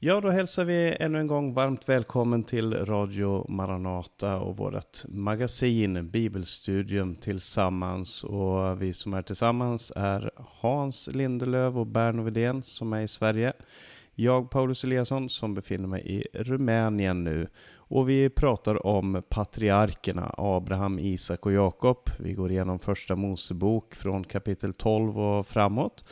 Ja, då hälsar vi ännu en gång varmt välkommen till Radio Maranata och vårt magasin Bibelstudium tillsammans. Och vi som är tillsammans är Hans Lindelöv och Berno Widén som är i Sverige. Jag, Paulus Eliasson, som befinner mig i Rumänien nu. Och vi pratar om patriarkerna Abraham, Isak och Jakob. Vi går igenom första Mosebok från kapitel 12 och framåt.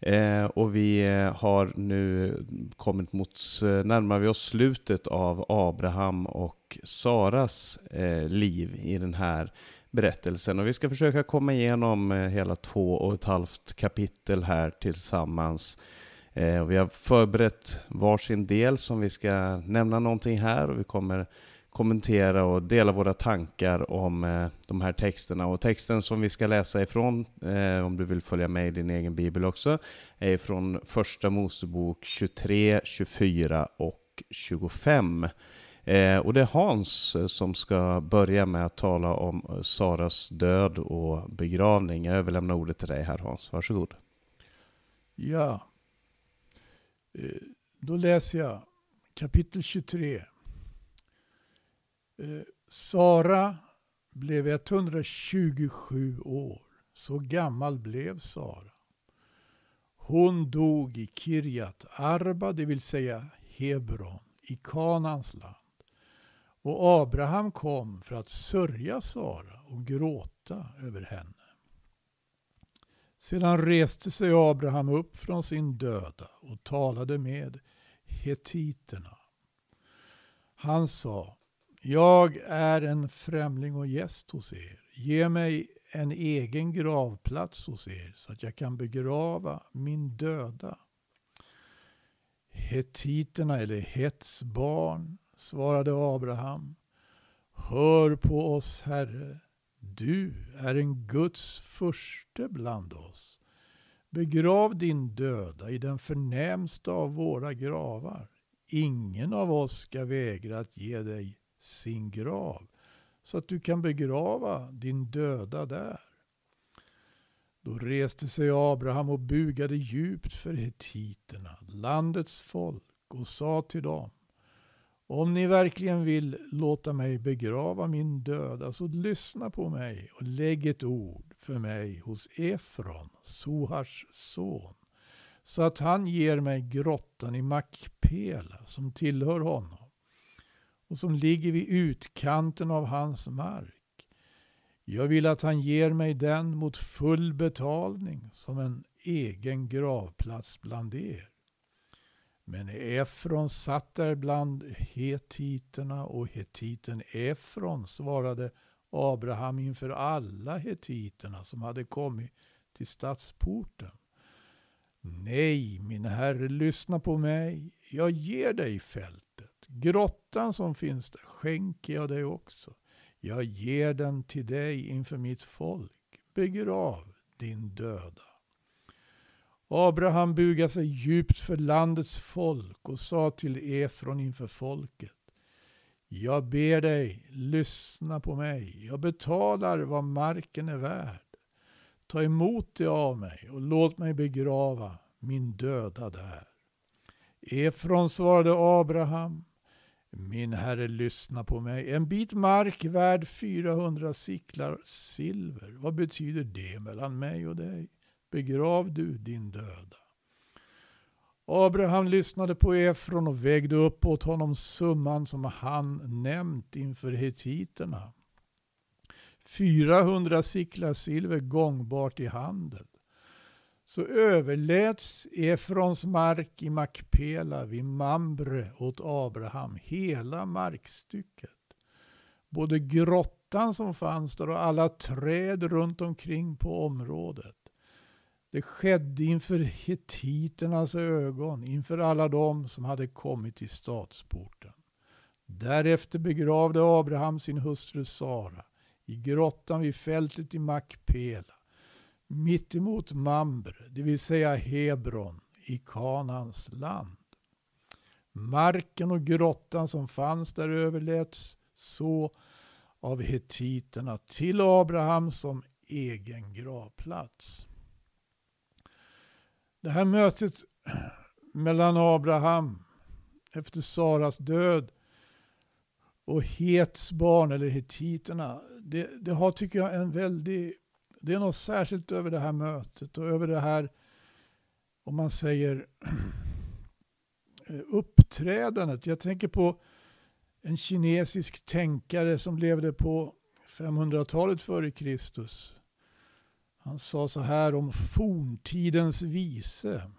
Eh, och vi eh, har nu kommit mot, eh, närmar vi oss slutet av Abraham och Saras eh, liv i den här berättelsen. Och vi ska försöka komma igenom eh, hela två och ett halvt kapitel här tillsammans. Eh, och vi har förberett varsin del som vi ska nämna någonting här och vi kommer kommentera och dela våra tankar om eh, de här texterna. Och texten som vi ska läsa ifrån, eh, om du vill följa med i din egen bibel också, är från Första Mosebok 23, 24 och 25. Eh, och det är Hans som ska börja med att tala om Saras död och begravning. Jag överlämnar ordet till dig här Hans, varsågod. Ja, då läser jag kapitel 23 Eh, Sara blev 127 år. Så gammal blev Sara. Hon dog i Kirjat Arba, det vill säga Hebron, i Kanans land. Och Abraham kom för att sörja Sara och gråta över henne. Sedan reste sig Abraham upp från sin döda och talade med hetiterna. Han sa, jag är en främling och gäst hos er. Ge mig en egen gravplats hos er så att jag kan begrava min döda. Hetiterna, eller Hets barn, svarade Abraham. Hör på oss, Herre. Du är en Guds förste bland oss. Begrav din döda i den förnämsta av våra gravar. Ingen av oss ska vägra att ge dig sin grav så att du kan begrava din döda där. Då reste sig Abraham och bugade djupt för hetiterna, landets folk, och sa till dem om ni verkligen vill låta mig begrava min döda, så lyssna på mig och lägg ett ord för mig hos Efron, Sohars son, så att han ger mig grottan i Makpela som tillhör honom och som ligger vid utkanten av hans mark. Jag vill att han ger mig den mot full betalning som en egen gravplats bland er. Men Efron satt där bland hetiterna och hetiten Efron svarade Abraham inför alla hetiterna som hade kommit till stadsporten. Nej, min herre, lyssna på mig. Jag ger dig fältet Grottan som finns där skänker jag dig också. Jag ger den till dig inför mitt folk. Begrav din döda. Abraham bugade sig djupt för landets folk och sa till Efron inför folket. Jag ber dig, lyssna på mig. Jag betalar vad marken är värd. Ta emot det av mig och låt mig begrava min döda där. Efron svarade Abraham. Min herre, lyssna på mig. En bit mark värd 400 sicklar silver. Vad betyder det mellan mig och dig? Begrav du din döda. Abraham lyssnade på Efron och vägde upp åt honom summan som han nämnt inför hetiterna. 400 sicklar silver gångbart i handel så överläts Efrons mark i Makpela vid Mambre åt Abraham, hela markstycket. Både grottan som fanns där och alla träd runt omkring på området. Det skedde inför hetiternas ögon, inför alla dem som hade kommit till stadsporten. Därefter begravde Abraham sin hustru Sara i grottan vid fältet i Makpela mittemot Mambre, det vill säga Hebron, i Kanans land. Marken och grottan som fanns där överläts så av hetiterna till Abraham som egen gravplats. Det här mötet mellan Abraham efter Saras död och Hets barn, eller hetiterna, det, det har tycker jag en väldig, det är något särskilt över det här mötet och över det här, om man säger eh, uppträdandet. Jag tänker på en kinesisk tänkare som levde på 500-talet före Kristus. Han sa så här om forntidens vise.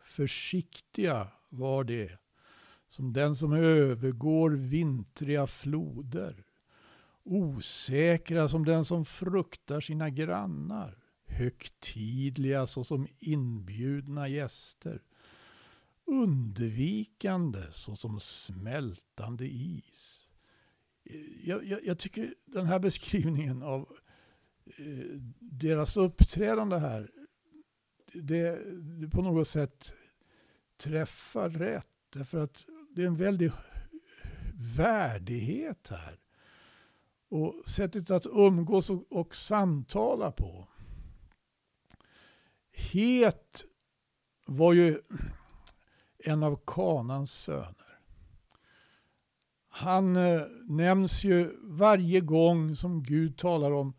Försiktiga var det som den som övergår vintriga floder. Osäkra som den som fruktar sina grannar. Högtidliga såsom inbjudna gäster. Undvikande såsom smältande is. Jag, jag, jag tycker den här beskrivningen av eh, deras uppträdande här, det, det på något sätt träffar rätt. Därför att det är en väldig värdighet här. Och sättet att umgås och, och samtala på. Het var ju en av Kanans söner. Han eh, nämns ju varje gång som Gud talar om,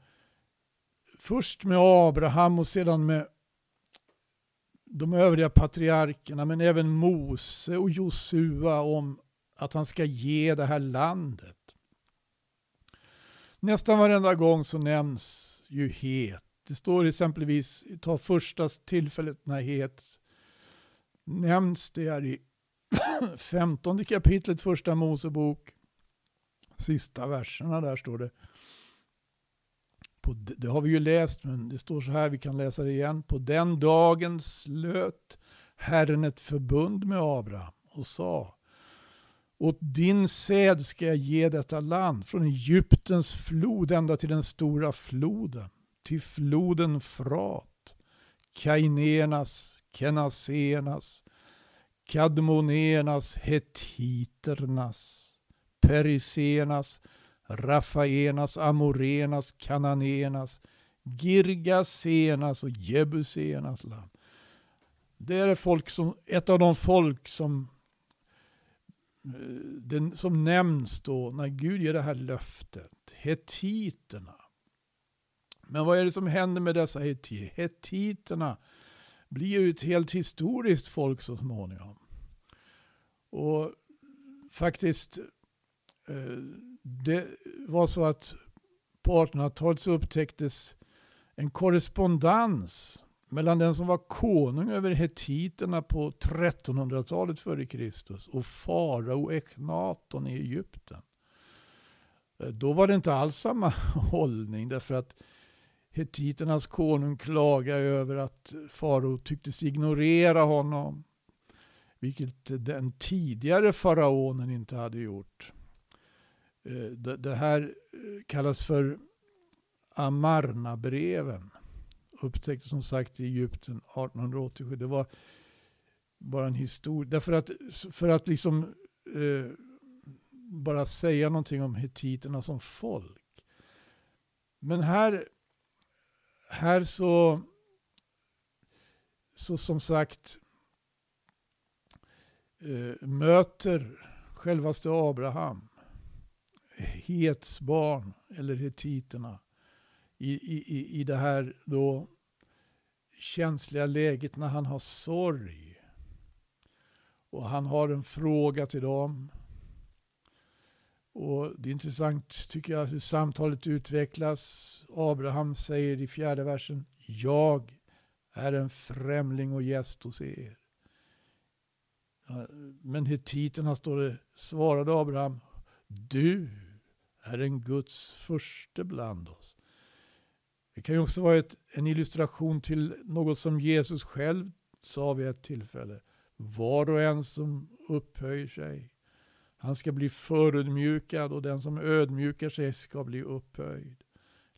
först med Abraham och sedan med de övriga patriarkerna, men även Mose och Josua om att han ska ge det här landet. Nästan varenda gång så nämns ju het. Det står exempelvis, ta första tillfället när het nämns det är i femtonde kapitlet första Mosebok. Sista verserna där står det. På, det har vi ju läst, men det står så här, vi kan läsa det igen. På den dagen slöt Herren ett förbund med Abraham och sa åt din säd ska jag ge detta land, från Egyptens flod ända till den stora floden, till floden Frat, Kainenas, Kenasenas, Kadmonenas, Hetiternas, Perisenas, Rafaenas, Amorenas, Kananenas, Girgasenas och Jebusenas land. Det är folk som, ett av de folk som, Eh, den, som nämns då när Gud ger det här löftet. Hetiterna. Men vad är det som händer med dessa hetiter? Hetiterna blir ju ett helt historiskt folk så småningom. Och faktiskt eh, det var så att på 1800-talet så upptäcktes en korrespondens mellan den som var konung över hetiterna på 1300-talet före Kristus och farao Eknaton i Egypten. Eh, då var det inte alls samma hållning därför att hetiternas konung klagade över att farao tycktes ignorera honom. Vilket den tidigare faraonen inte hade gjort. Eh, det här eh, kallas för Amarna-breven. Upptäcktes som sagt i Egypten 1887. Det var bara en historia. Därför att, för att liksom eh, bara säga någonting om hetiterna som folk. Men här, här så, så som sagt eh, möter självaste Abraham Hets barn, eller hetiterna, i, i, i det här då känsliga läget när han har sorg. Och han har en fråga till dem. Och Det är intressant tycker jag hur samtalet utvecklas. Abraham säger i fjärde versen Jag är en främling och gäst hos er. Men hetiterna står det, svarade Abraham, du är en Guds första bland oss. Det kan ju också vara ett, en illustration till något som Jesus själv sa vid ett tillfälle. Var och en som upphöjer sig, han ska bli förödmjukad och den som ödmjukar sig ska bli upphöjd.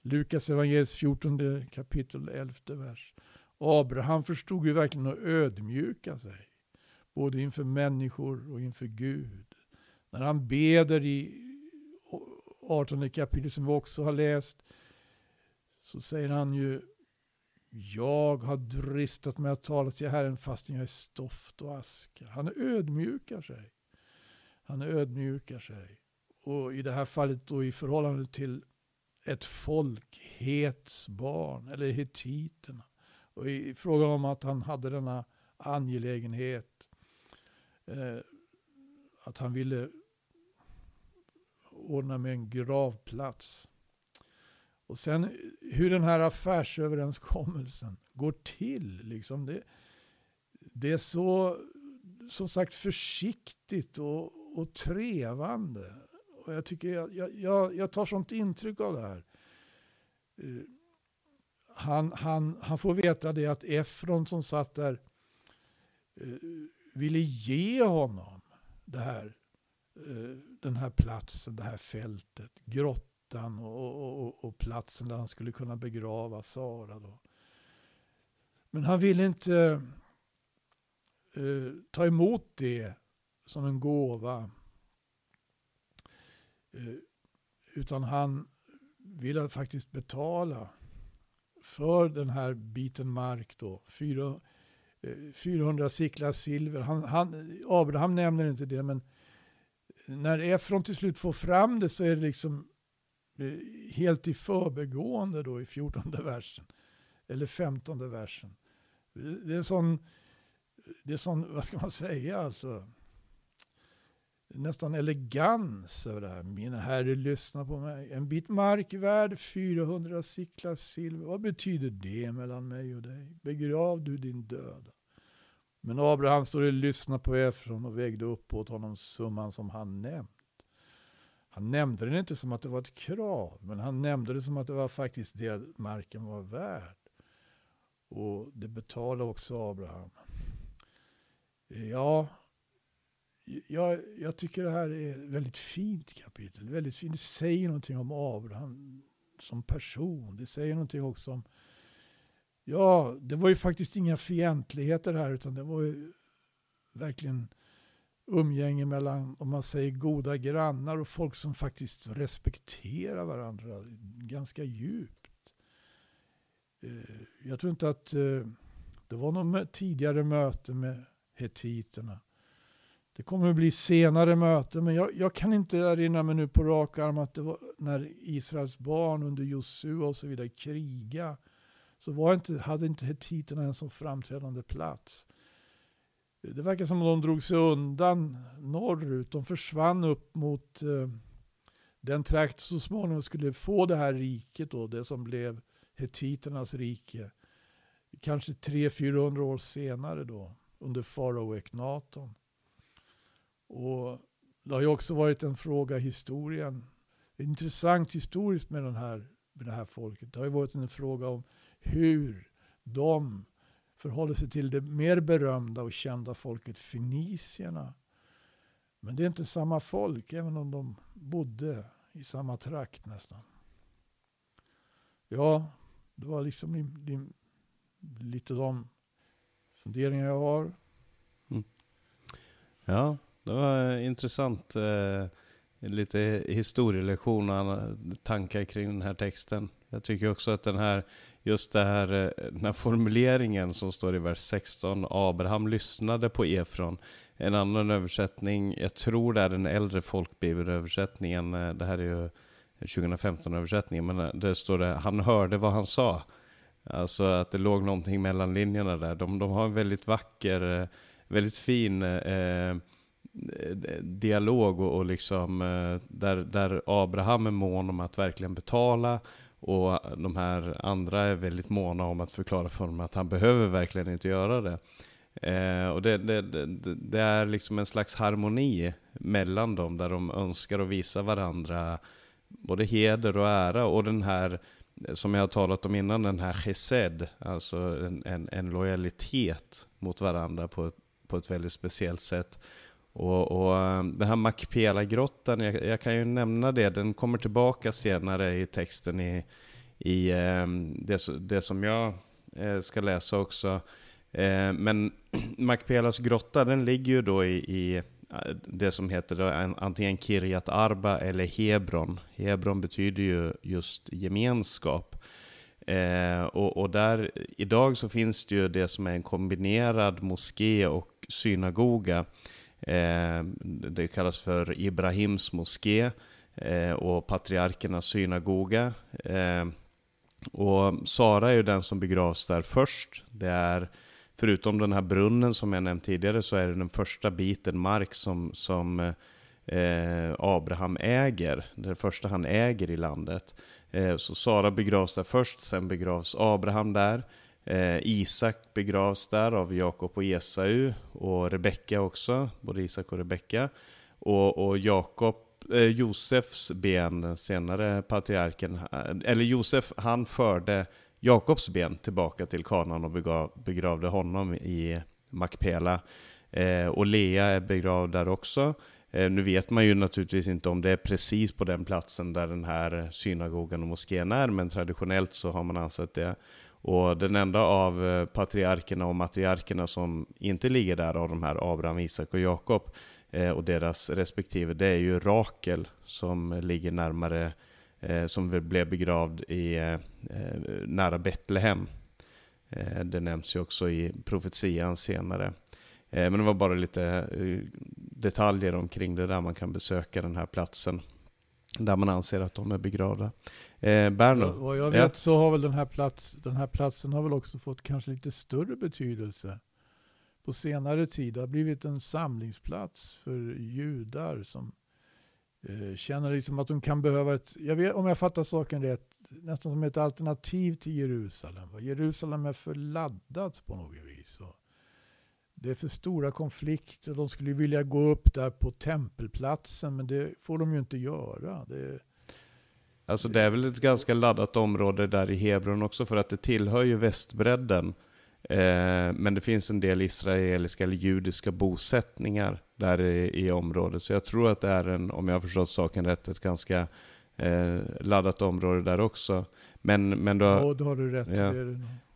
Lukas evangeliets 14 kapitel 11 vers. Abraham förstod ju verkligen att ödmjuka sig. Både inför människor och inför Gud. När han beder i 18 kapitel som vi också har läst så säger han ju Jag har dristat mig att tala till Herren fastän jag är stoft och aska. Han ödmjukar sig. Han ödmjukar sig. Och i det här fallet då i förhållande till ett folk, Hets barn, eller hetiterna. Och i fråga om att han hade denna angelägenhet, eh, att han ville ordna med en gravplats. Och sen hur den här affärsöverenskommelsen går till. Liksom det, det är så, som sagt, försiktigt och, och trevande. Och jag, tycker jag, jag, jag tar sånt intryck av det här. Uh, han, han, han får veta det att Efron som satt där uh, ville ge honom det här, uh, den här platsen, det här fältet, grottan och, och, och, platsen där han skulle kunna begrava Sara. Då. Men han ville inte eh, ta emot det som en gåva. Eh, utan han ville faktiskt betala för den här biten mark då. 400 eh, siklar silver. Han, han, Abraham nämner inte det men när Efron till slut får fram det så är det liksom helt i förbegående då i 14 versen. Eller 15 versen. Det är sån, det är sån, vad ska man säga alltså nästan elegans över det här. Min herre, lyssna på mig. En bit mark värd 400 siklar silver. Vad betyder det mellan mig och dig? Begrav du din död. Men Abraham står och lyssnar på Efron och vägde upp åt honom summan som han nämnt. Han nämnde det inte som att det var ett krav, men han nämnde det som att det var faktiskt det marken var värd. Och det betalade också Abraham. Ja, jag, jag tycker det här är ett väldigt fint kapitel. Väldigt fint. Det säger någonting om Abraham som person. Det säger någonting också om... Ja, det var ju faktiskt inga fientligheter här utan det var ju verkligen umgänge mellan, om man säger goda grannar och folk som faktiskt respekterar varandra ganska djupt. Eh, jag tror inte att eh, det var något tidigare möte med hetiterna. Det kommer att bli senare möten, men jag, jag, kan inte erinra mig nu på rak arm att det var när Israels barn under Josua och så vidare kriga så var inte, hade inte hetiterna en så framträdande plats. Det verkar som att de drog sig undan norrut. De försvann upp mot eh, den trakt så småningom skulle få det här riket då, det som blev hetiternas rike. Kanske 300-400 år senare då, under farao Eknaton. Och det har ju också varit en fråga i historien. Intressant historiskt med, den här, med det här folket. Det har ju varit en fråga om hur de förhåller sig till det mer berömda och kända folket fenicierna. Men det är inte samma folk, även om de bodde i samma trakt nästan. Ja, det var liksom din, din, lite de funderingar jag har. Mm. Ja, det var intressant. Eh, lite historielektion och tankar kring den här texten. Jag tycker också att den här, just det här, eh, den här formuleringen som står i vers 16, Abraham lyssnade på Efron. En annan översättning, jag tror det är den äldre folkbibelöversättningen, eh, det här är ju 2015-översättningen, men eh, det står det, han hörde vad han sa. Alltså att det låg någonting mellan linjerna där. De, de har en väldigt vacker, väldigt fin eh, dialog och, och liksom eh, där, där Abraham är mån om att verkligen betala och de här andra är väldigt måna om att förklara för honom att han behöver verkligen inte göra det. Eh, och det, det, det, det, är liksom en slags harmoni mellan dem där de önskar att visa varandra både heder och ära och den här som jag har talat om innan, den här chesed, alltså en, en, en lojalitet mot varandra på ett, på ett väldigt speciellt sätt. Och, och eh, den här Makpela-grottan, jag, jag, kan ju nämna det, den kommer tillbaka senare i texten i, i eh, det, det som jag eh, ska läsa också. Men Makpelas grotta, den ligger ju då i, i det som heter då antingen Kirjat Arba eller Hebron. Hebron betyder ju just gemenskap. Eh, och, och, där, idag så finns det ju det som är en kombinerad moské och synagoga. Eh, det kallas för Ibrahims moské eh, och patriarkernas synagoga. Eh, och Sara är ju den som begravs där först. Det är, förutom den här brunnen som jag nämnt tidigare, så är det den första biten mark som, som eh, Abraham äger. Det första han äger i landet. Eh, så Sara begravs där först, sen begravs Abraham där. Eh, Isak begravs där av Jakob och Esau och Rebecka också, både Isak och Rebecka. Och, och Jakob, eh, Josefs ben, den senare patriarken, eh, eller Josef, han förde Jakobs ben tillbaka till Kanaan och begav, begravde honom i Makpela. Eh, och Lea är begravd där också. Eh, nu vet man ju naturligtvis inte om det är precis på den platsen där den här synagogan och moskén är, men traditionellt så har man ansett det. Och den enda av eh, patriarkerna och matriarkerna som inte ligger där av de här Abraham, Isak och Jakob eh, och deras respektive, det är ju Rakel som ligger närmare, eh, som blev begravd i nära Betlehem. Det nämns ju också i profetian senare. Men det var bara lite detaljer omkring det där man kan besöka den här platsen. Där man anser att de är begravda. Eh, Berno? Vad jag vet ja. så har väl den här, plats, den här platsen har väl också fått kanske lite större betydelse på senare tid. Det har blivit en samlingsplats för judar som eh, känner liksom att de kan behöva ett, jag vet, om jag fattar saken rätt, nästan som ett alternativ till Jerusalem. Jerusalem är för laddat på något vis. Och det är för stora konflikter. De skulle vilja gå upp där på tempelplatsen, men det får de ju inte göra. Det, alltså det är väl ett ganska laddat område där i Hebron också, för att det tillhör ju västbredden. Eh, men det finns en del israeliska eller judiska bosättningar där i, i området. Så jag tror att det är en, om jag har förstått saken rätt, ett ganska eh, laddat område där också. Men, men då, ja, då har du rätt. Ja.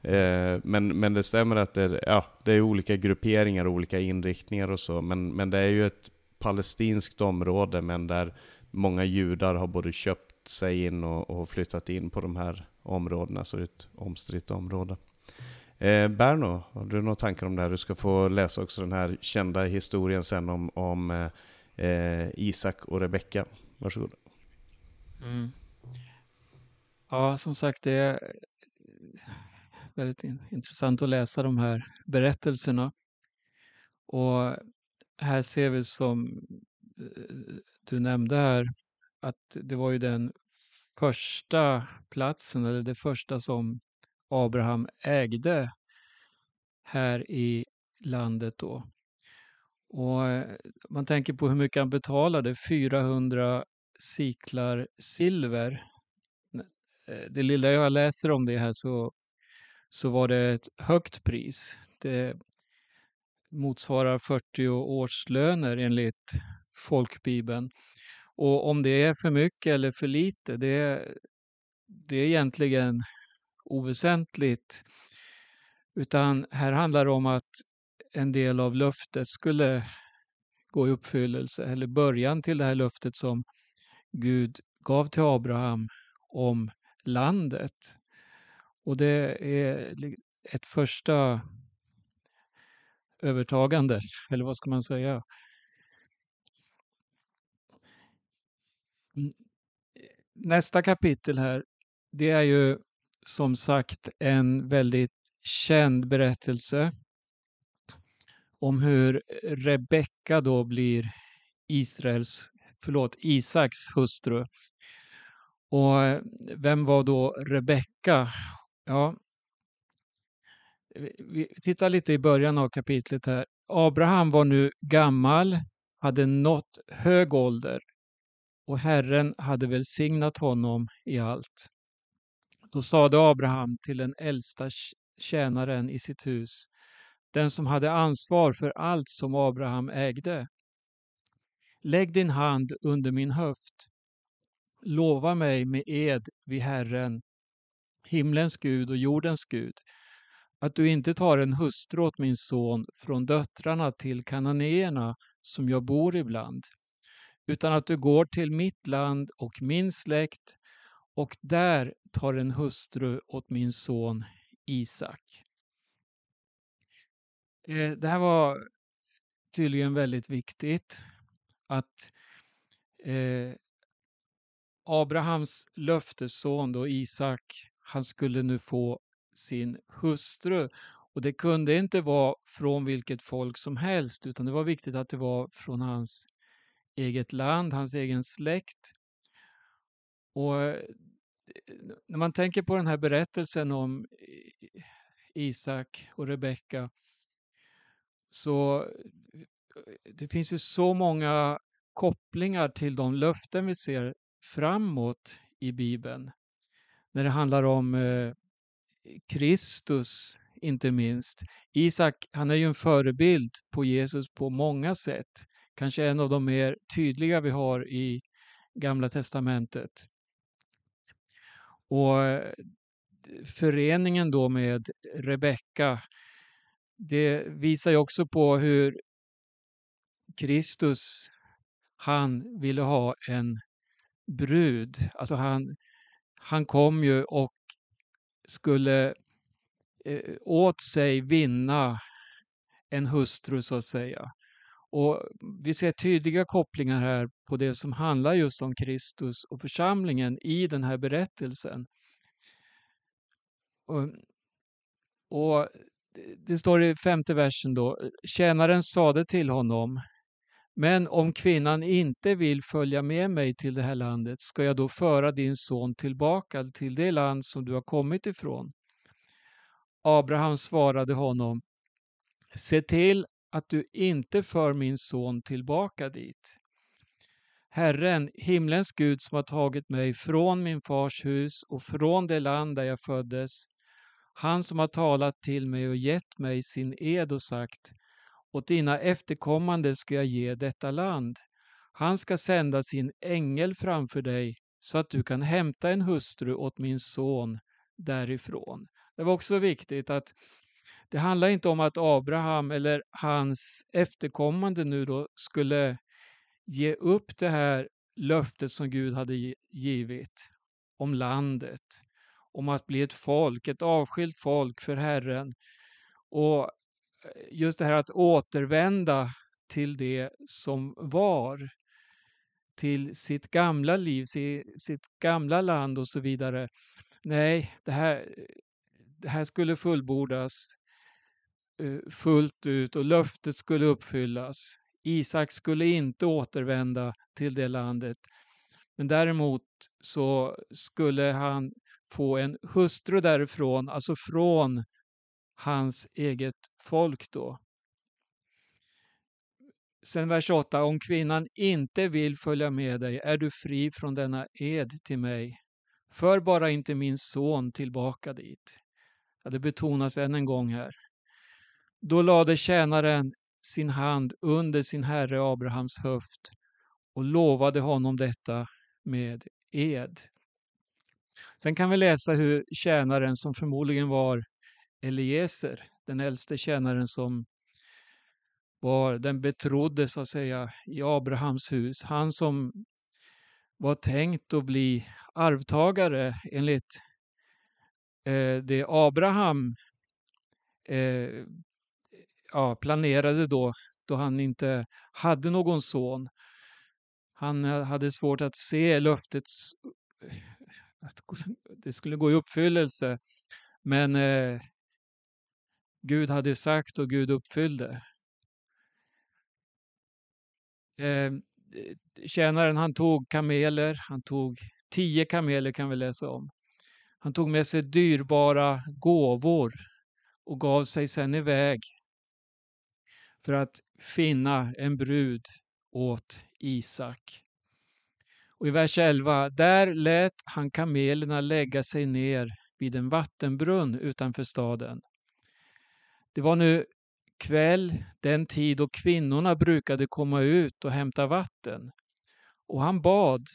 Eh, men, men det stämmer att det, ja, det är olika grupperingar och olika inriktningar och så. Men, men det är ju ett palestinskt område, men där många judar har både köpt sig in och, och flyttat in på de här områdena, så det är ett omstritt område. Eh, Berno, har du några tankar om det här? Du ska få läsa också den här kända historien sen om, om eh, eh Isak och Rebecka. Varsågod. Mm. Ja, som sagt, det väldigt väldigt intressant att läsa de här berättelserna. Och här ser vi som eh, du nämnde här att det var ju den första platsen eller det första som Abraham ägde här i landet då. Och eh, man tänker på hur mycket han betalade, 400 siklar silver. Eh, det lilla jag läser om det här så så var det ett högt pris. Det motsvarar 40 årslöner enligt folkbibeln. Och om det är för mycket eller för lite, det, det är egentligen oväsentligt. Utan här handlar det om att en del av löftet skulle gå i uppfyllelse, eller början till det här löftet som Gud gav till Abraham om landet. Och det är ett första övertagande, eller vad ska man säga? Mm, nästa kapitel här, det är ju som sagt en väldigt känd berättelse om hur Rebecka då blir Israels, förlåt, Isaks hustru. Och vem var då Rebecka? Ja. Vi tittar lite i början av kapitlet här. Abraham var nu gammal, hade nått hög ålder och Herren hade välsignat honom i allt. Då sade Abraham till den äldsta tjänaren i sitt hus, den som hade ansvar för allt som Abraham ägde. Lägg din hand under min höft. Lova mig med ed vid Herren himlens Gud och jordens Gud, att du inte tar en hustru åt min son från döttrarna till kananéerna som jag bor ibland, utan att du går till mitt land och min släkt och där tar en hustru åt min son Isak. Eh, det här var tydligen väldigt viktigt att eh, Abrahams löftesson då Isak, han skulle nu få sin hustru. Och det kunde inte vara från vilket folk som helst utan det var viktigt att det var från hans eget land, hans egen släkt. Och eh, när man tänker på den här berättelsen om Isak och Rebecka så eh, det finns ju så många kopplingar till de löften vi ser framåt i Bibeln. När det handlar om eh, Kristus inte minst. Isak, han är ju en förebild på Jesus på många sätt. Kanske en av de mer tydliga vi har i Gamla Testamentet. Och föreningen då med Rebecka, det visar ju också på hur Kristus, han ville ha en brud. Alltså han, han kom ju och skulle eh, åt sig vinna en hustru så att säga. Och Vi ser tydliga kopplingar här på det som handlar just om Kristus och församlingen i den här berättelsen. Och, och Det står i femte versen då, tjänaren sade till honom, men om kvinnan inte vill följa med mig till det här landet, ska jag då föra din son tillbaka till det land som du har kommit ifrån? Abraham svarade honom, se till att du inte för min son tillbaka dit. Herren, himlens Gud som har tagit mig från min fars hus och från det land där jag föddes, han som har talat till mig och gett mig sin ed och sagt, åt dina efterkommande ska jag ge detta land. Han ska sända sin ängel framför dig så att du kan hämta en hustru åt min son därifrån. Det var också viktigt att det handlar inte om att Abraham eller hans efterkommande nu då skulle ge upp det här löftet som Gud hade givit om landet, om att bli ett folk, ett avskilt folk för Herren. Och just det här att återvända till det som var, till sitt gamla liv, sitt gamla land och så vidare. Nej, det här, det här skulle fullbordas eh, fullt ut och löftet skulle uppfyllas. Isak skulle inte återvända till det landet. Men däremot så skulle han få en hustru därifrån, alltså från hans eget folk då. Sen vers 8. Om kvinnan inte vill följa med dig är du fri från denna ed till mig. För bara inte min son tillbaka dit. Ja, det betonas än en gång här. Då lade tjänaren sin hand under sin herre Abrahams höft och lovade honom detta med ed. Sen kan vi läsa hur tjänaren, som förmodligen var Eliezer, den äldste tjänaren som var den betrodde så att säga i Abrahams hus. Han som var tänkt att bli arvtagare enligt eh, det Abraham eh, ja, planerade då, då han inte hade någon son. Han eh, hade svårt att se löftets eh, att det skulle gå i uppfyllelse. Men eh, Gud hade sagt och Gud uppfyllde. Ehm, eh, tjänaren han tog kameler, han tog tio kameler kan vi läsa om. Han tog med sig dyrbara gåvor och gav sig sedan iväg för att finna en brud åt Isak. Och I vers 11, där lät han kamelerna lägga sig ner vid en vattenbrunn utanför staden. Det var nu kväll, den tid då kvinnorna brukade komma ut och hämta vatten. Och han bad,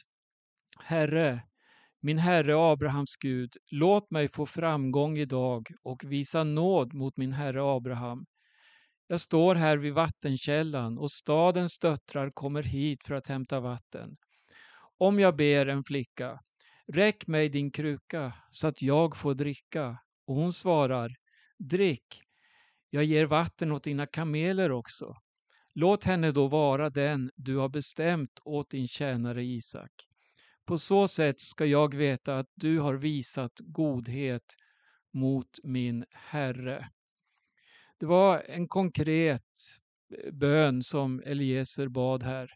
Herre, min Herre Abrahams Gud, låt mig få framgång idag och visa nåd mot min Herre Abraham. Jag står här vid vattenkällan och stadens döttrar kommer hit för att hämta vatten. Om jag ber en flicka, räck mig din kruka så att jag får dricka. Och hon svarar, drick, jag ger vatten åt dina kameler också. Låt henne då vara den du har bestämt åt din tjänare Isak. På så sätt ska jag veta att du har visat godhet mot min Herre. Det var en konkret eh, bön som Eliezer bad här.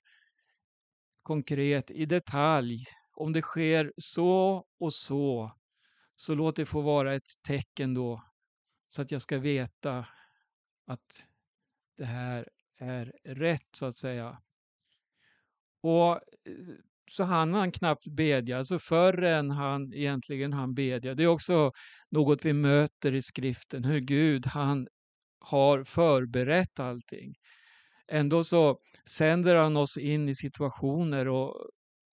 Konkret i detalj. Om det sker så och så, så låt det få vara ett tecken då, så att jag ska veta att det här är rätt, så att säga. Och eh, så hann han knappt bedja, alltså förrän han egentligen han bedja. Det är också något vi möter i skriften, hur Gud han har förberett allting. Ändå så sänder han oss in i situationer och,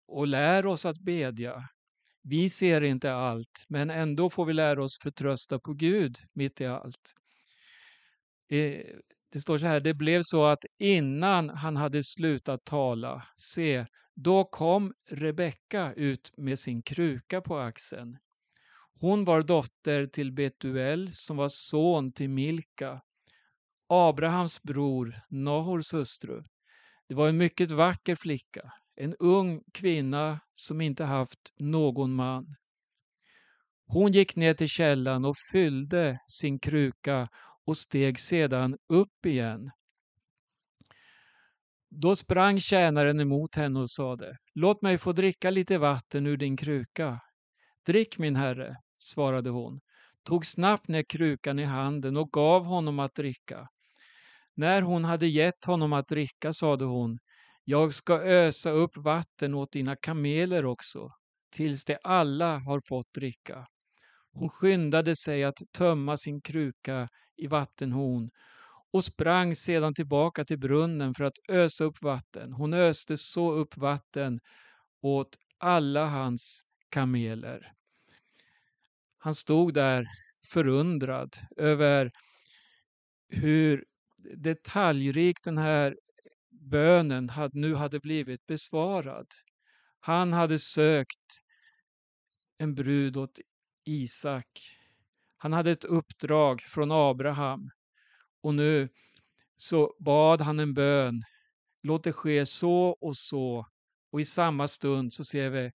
och lär oss att bedja. Vi ser inte allt, men ändå får vi lära oss förtrösta på Gud mitt i allt. Eh, det står så här, det blev så att innan han hade slutat tala, se, då kom Rebecka ut med sin kruka på axeln. Hon var dotter till Betuel som var son till Milka, Abrahams bror, Nahors hustru. Det var en mycket vacker flicka, en ung kvinna som inte haft någon man. Hon gick ner till källan och fyllde sin kruka och steg sedan upp igen. Då sprang tjänaren emot henne och sade, låt mig få dricka lite vatten ur din kruka. Drick min herre, svarade hon, tog snabbt ner krukan i handen och gav honom att dricka. När hon hade gett honom att dricka sade hon, jag ska ösa upp vatten åt dina kameler också, tills de alla har fått dricka. Hon skyndade sig att tömma sin kruka i vattenhon och sprang sedan tillbaka till brunnen för att ösa upp vatten. Hon öste så upp vatten åt alla hans kameler. Han stod där förundrad över hur detaljrikt den här bönen nu hade blivit besvarad. Han hade sökt en brud åt Isak. Han hade ett uppdrag från Abraham och nu så bad han en bön. Låt det ske så och så. Och i samma stund så ser vi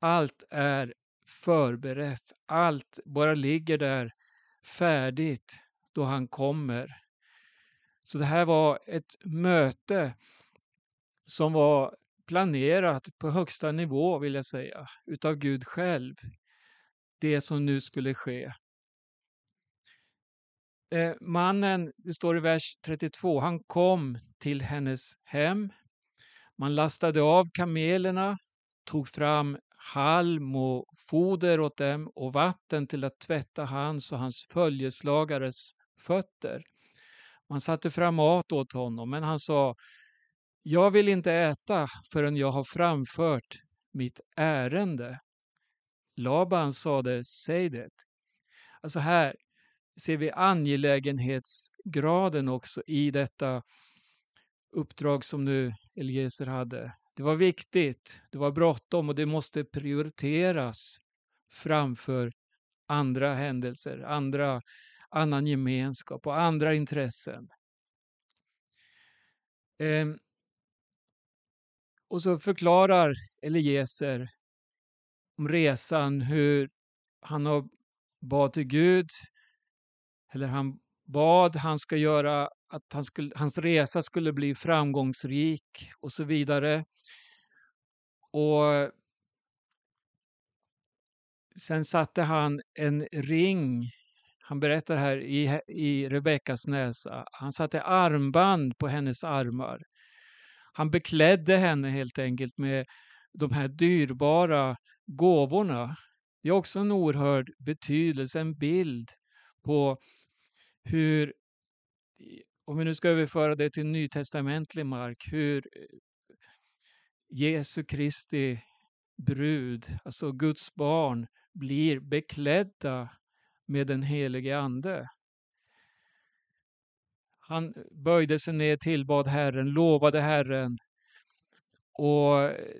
allt är förberett. Allt bara ligger där färdigt då han kommer. Så det här var ett möte som var planerat på högsta nivå vill jag säga, utav Gud själv. Det som nu skulle ske. Eh, mannen, det står i vers 32, han kom till hennes hem. Man lastade av kamelerna, tog fram halm och foder åt dem och vatten till att tvätta hans och hans följeslagares fötter. Man satte fram mat åt honom, men han sa Jag vill inte äta förrän jag har framfört mitt ärende. Laban sade, säg det. Alltså här, ser vi angelägenhetsgraden också i detta uppdrag som nu Eliezer hade. Det var viktigt, det var bråttom och det måste prioriteras framför andra händelser, andra, annan gemenskap och andra intressen. Ehm. Och så förklarar Eliezer om resan, hur han har bad till Gud eller han bad han ska göra att han skulle, hans resa skulle bli framgångsrik och så vidare. Och sen satte han en ring, han berättar här, i, i Rebeckas näsa. Han satte armband på hennes armar. Han beklädde henne helt enkelt med de här dyrbara gåvorna. Det är också en oerhörd betydelse, en bild på hur, om vi nu ska överföra det till nytestamentlig mark, hur eh, Jesu Kristi brud, alltså Guds barn, blir beklädda med den helige Ande. Han böjde sig ner, tillbad Herren, lovade Herren och eh,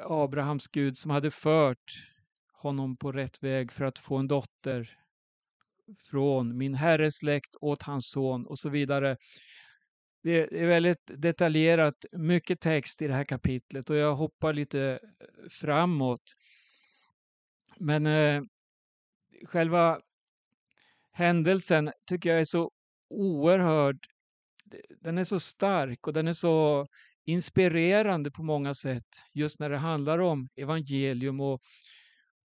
Abrahams Gud som hade fört honom på rätt väg för att få en dotter från min herres släkt åt hans son och så vidare. Det är väldigt detaljerat, mycket text i det här kapitlet och jag hoppar lite eh, framåt. Men eh, själva händelsen tycker jag är så oerhörd. Den är så stark och den är så inspirerande på många sätt just när det handlar om evangelium och,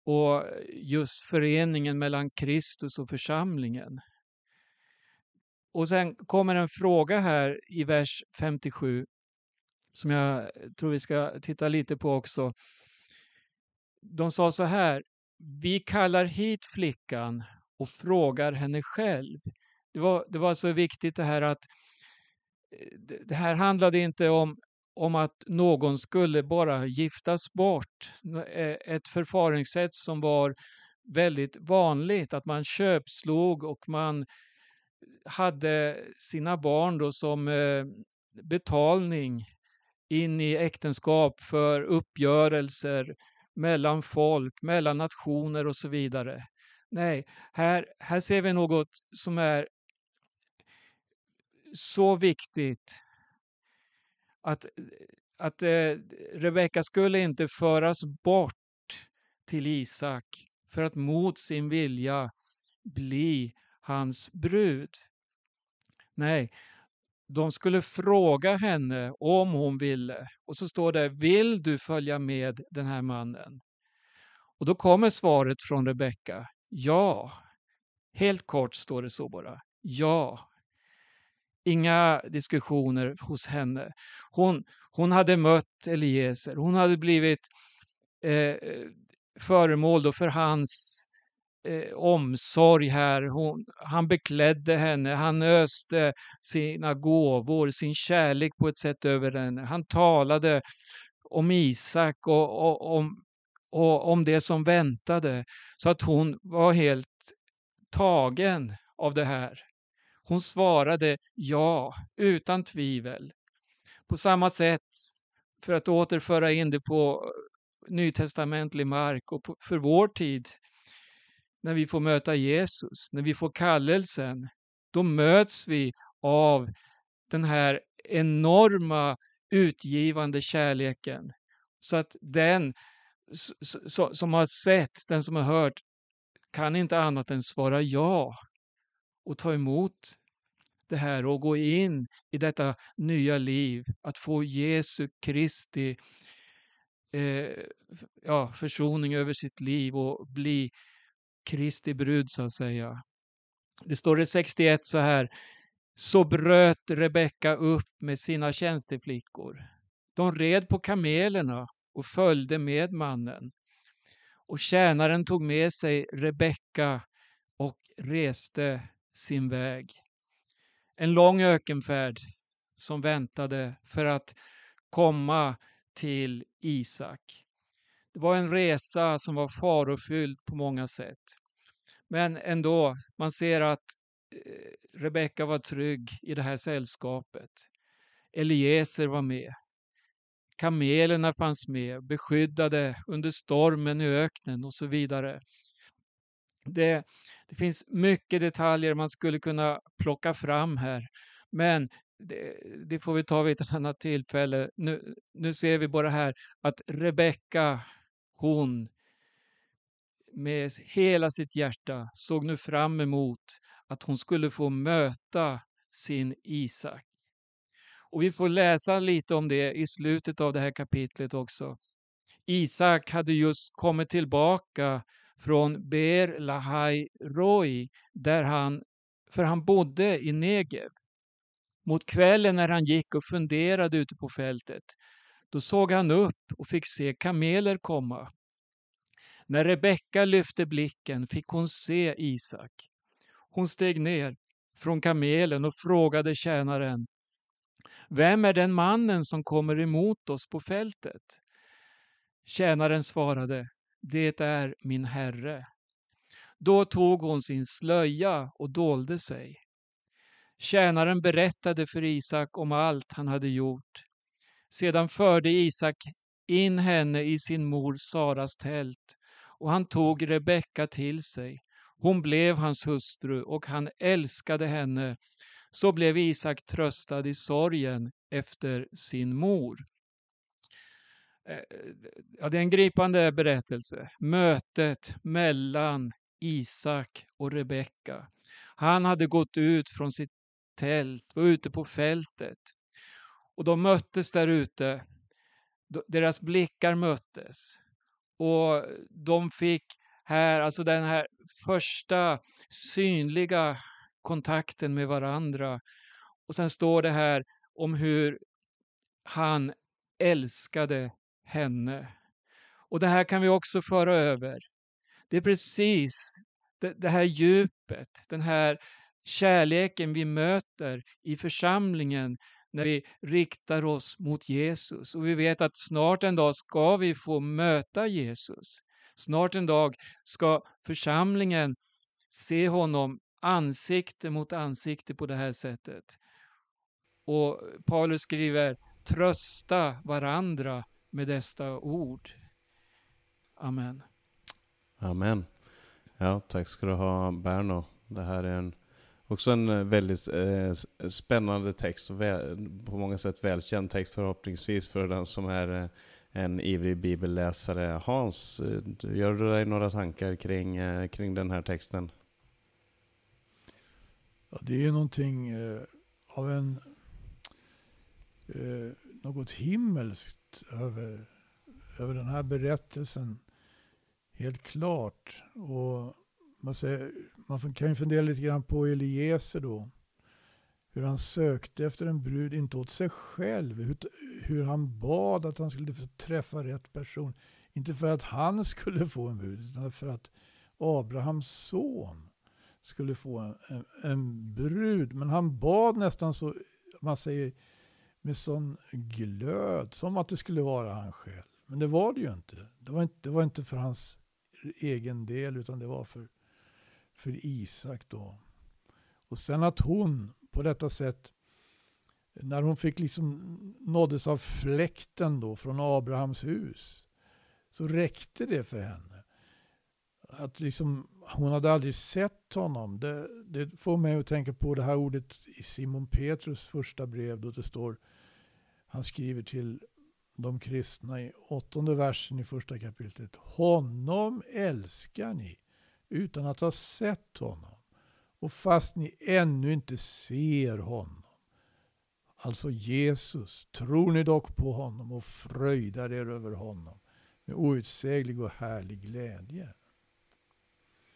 och just föreningen mellan Kristus och församlingen. Och sen kommer en fråga här i vers 57 som jag tror vi ska titta lite på också. De sa så här, vi kallar hit flickan och frågar henne själv. Det var, det var så viktigt det här att det här handlade inte om, om att någon skulle bara giftas bort. Eh, ett förfaringssätt som var väldigt vanligt, att man köpslog och man hade sina barn då som eh, betalning in i äktenskap för uppgörelser mellan folk, mellan nationer och så vidare. Nej, här, här ser vi något som är så viktigt att, att eh, Rebecka skulle inte föras bort till Isak för att mot sin vilja bli hans brud. Nej, de skulle fråga henne om hon ville. Och så står det, vill du följa med den här mannen? Och då kommer svaret från Rebecka, ja. Helt kort står det så bara, ja. Inga diskussioner hos henne. Hon, hon hade mött Eliezer, hon hade blivit eh, föremål för hans eh, omsorg här. Hon, han beklädde henne, han öste sina gåvor, sin kärlek på ett sätt över henne. Han talade om Isak och, och om, och om det som väntade. Så att hon var helt tagen av det här. Hon svarade ja, utan tvivel. På samma sätt, för att återföra in det på eh, nytestamentlig mark och för vår tid, när vi får möta Jesus, när vi får kallelsen, då möts vi av den här enorma utgivande kärleken. Så att den som har sett, den som har hört, kan inte annat än svara ja och ta emot det här och gå in i detta nya liv, att få Jesu Kristi eh, ja, försoning över sitt liv och bli Kristi brud så att säga. Det står i 61 så här. Så bröt Rebecka upp med sina tjänsteflickor. De red på kamelerna och följde med mannen. Och tjänaren tog med sig Rebecka och reste sin väg. En lång ökenfärd som väntade för att komma till Isak. Det var en resa som var farofylld på många sätt. Men ändå, man ser att eh, Rebecka var trygg i det här sällskapet. Eliezer var med. Kamelerna fanns med, beskyddade under stormen i öknen och så vidare. Det, det finns mycket detaljer man skulle kunna plocka fram här. Men det, det, får vi ta vid ett annat tillfälle. Nu, nu ser vi bara här att Rebecka hon med hela sitt hjärta såg nu fram emot att hon skulle få möta sin Isak. Och vi får läsa lite om det i slutet av det här kapitlet också. Isak hade just kommit tillbaka från Ber Lahai Roi, där han, för han bodde i Negev. Mot kvällen när han gick och funderade ute på fältet då såg han upp och fick se kameler komma. När Rebecka lyfte blicken fick hon se Isak. Hon steg ner från kamelen och frågade tjänaren Vem är den mannen som kommer emot oss på fältet? Tjänaren svarade det är min herre. Då tog hon sin slöja och dolde sig. Tjänaren berättade för Isak om allt han hade gjort. Sedan förde Isak in henne i sin mor Saras tält och han tog Rebecka till sig. Hon blev hans hustru och han älskade henne. Så blev Isak tröstad i sorgen efter sin mor. Eh, ja, det är en gripande berättelse. Mötet mellan Isak och Rebecka. Han hade gått ut från sitt tält och ute på fältet. Och de möttes där ute. Deras blickar möttes. Och de fick här, alltså den här första synliga kontakten med varandra. Och sen står det här om hur han älskade henne. Och det här kan vi också föra över. Det är precis det, det här djupet, den här kärleken vi möter i församlingen när vi riktar oss mot Jesus. Och vi vet att snart en dag ska vi få möta Jesus. Snart en dag ska församlingen se honom ansikte mot ansikte på det här sättet. Och Paulus skriver trösta varandra med dessa ord. Amen. Amen. Ja, tack ska du ha Berno. Det här är en, också en eh, väldigt eh, spännande text och väl, på många sätt välkänd text förhoppningsvis för den som är eh, en ivrig bibelläsare. Hans, eh, gör du dig några tankar kring, eh, kring den här texten? Ja, det är någonting eh, av en något himmelskt över, över den här berättelsen. Helt klart. Och man, säger, man kan ju fundera lite grann på Eliezer då. Hur han sökte efter en brud, inte åt sig själv. Hur, hur han bad att han skulle få träffa rätt person. Inte för att han skulle få en brud, utan för att Abrahams son skulle få en, en, en brud. Men han bad nästan så, man säger, med sån glöd, som att det skulle vara han själv. Men det var det ju inte. Det var inte, det var inte för hans egen del, utan det var för, för Isak då. Och sen att hon på detta sätt, när hon fick liksom nåddes av fläkten då från Abrahams hus, så räckte det för henne. Att liksom, hon hade aldrig sett honom. Det, det får mig att tänka på det här ordet i Simon Petrus första brev då det står, han skriver till de kristna i åttonde versen i första kapitlet. Honom älskar ni utan att ha sett honom. Och fast ni ännu inte ser honom, alltså Jesus, tror ni dock på honom och fröjdar er över honom med outsäglig och härlig glädje.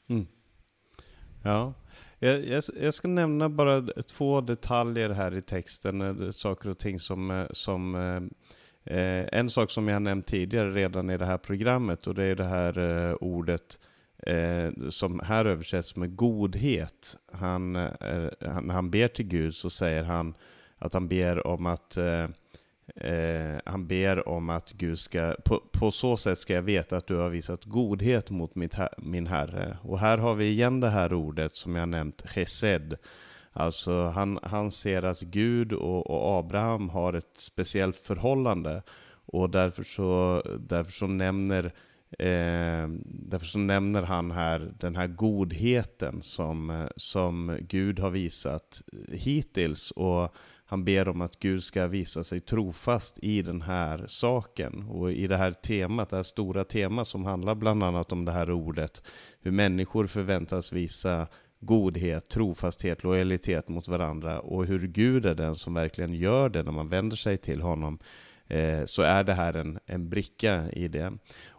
Mm. Ja, jag, jag, jag, ska nämna bara två detaljer här i texten, eh, saker och ting som, eh, som eh, eh, en sak som jag har nämnt tidigare redan i det här programmet och det är det här eh, ordet eh, som här översätts med godhet. Han, eh, han, han ber till Gud så säger han att han ber om att eh, han ber om att Gud ska, på, på, så sätt ska jag veta att du har visat godhet mot mitt, min Herre. Och här har vi igen det här ordet som jag nämnt, chesed. Alltså han, han ser att Gud och, och Abraham har ett speciellt förhållande. Och därför så, därför så nämner Eh, därför så nämner han här den här godheten som, som Gud har visat hittills. Och han ber om att Gud ska visa sig trofast i den här saken. Och i det här temat, det här stora temat som handlar bland annat om det här ordet. Hur människor förväntas visa godhet, trofasthet, lojalitet mot varandra. Och hur Gud är den som verkligen gör det när man vänder sig till honom. Eh, så är det här en, en bricka i det.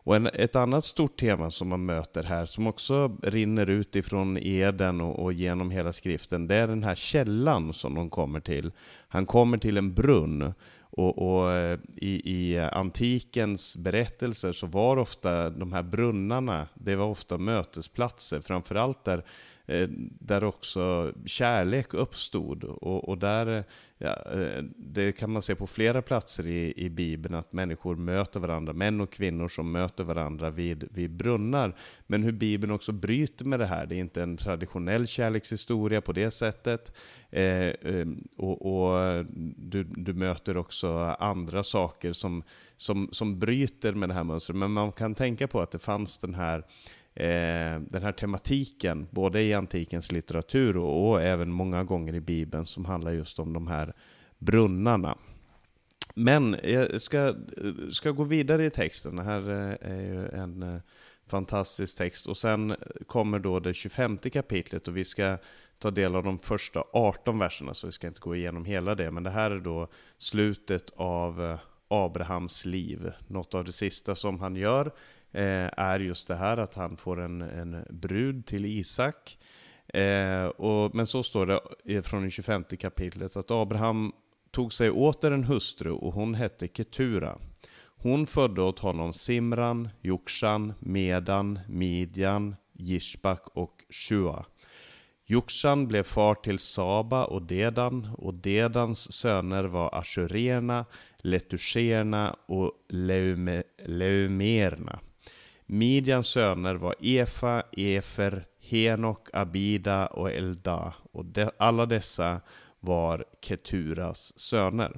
Och en, ett annat stort tema som man möter här, som också rinner ut ifrån Eden och, och, genom hela skriften, det är den här källan som de kommer till. Han kommer till en brunn. Och, och eh, i, i, antikens berättelser så var ofta de här brunnarna, det var ofta mötesplatser, framförallt där Eh, där också kärlek uppstod. Och, och där, eh, ja, eh, det kan man se på flera platser i, i Bibeln, att människor möter varandra, män och kvinnor som möter varandra vid, vid brunnar. Men hur Bibeln också bryter med det här, det är inte en traditionell kärlekshistoria på det sättet. Eh och, och du, du möter också andra saker som, som, som bryter med det här mönstret. Men man kan tänka på att det fanns den här eh, den här tematiken, både i antikens litteratur och, och, även många gånger i Bibeln, som handlar just om de här brunnarna. Men jag ska, ska gå vidare i texten. Det här eh, är ju en eh, fantastisk text. Och sen kommer då det 25 kapitlet och vi ska ta del av de första 18 verserna, så vi ska inte gå igenom hela det. Men det här är då slutet av eh, Abrahams liv. Något av det sista som han gör Eh, är just det här att han får en, en brud till Isak. Eh, och, men så står det från det 25 kapitlet att Abraham tog sig åter en hustru och hon hette Ketura. Hon födde åt honom Simran, Jokshan, Medan, Midjan, Gishbak och Shua. Jokshan blev far till Saba och Dedan och Dedans söner var Ashurerna, Letuscherna och Leume, Leumerna. Midjans söner var Efa, Efer, Henok, Abida och Elda och de, alla dessa var Keturas söner.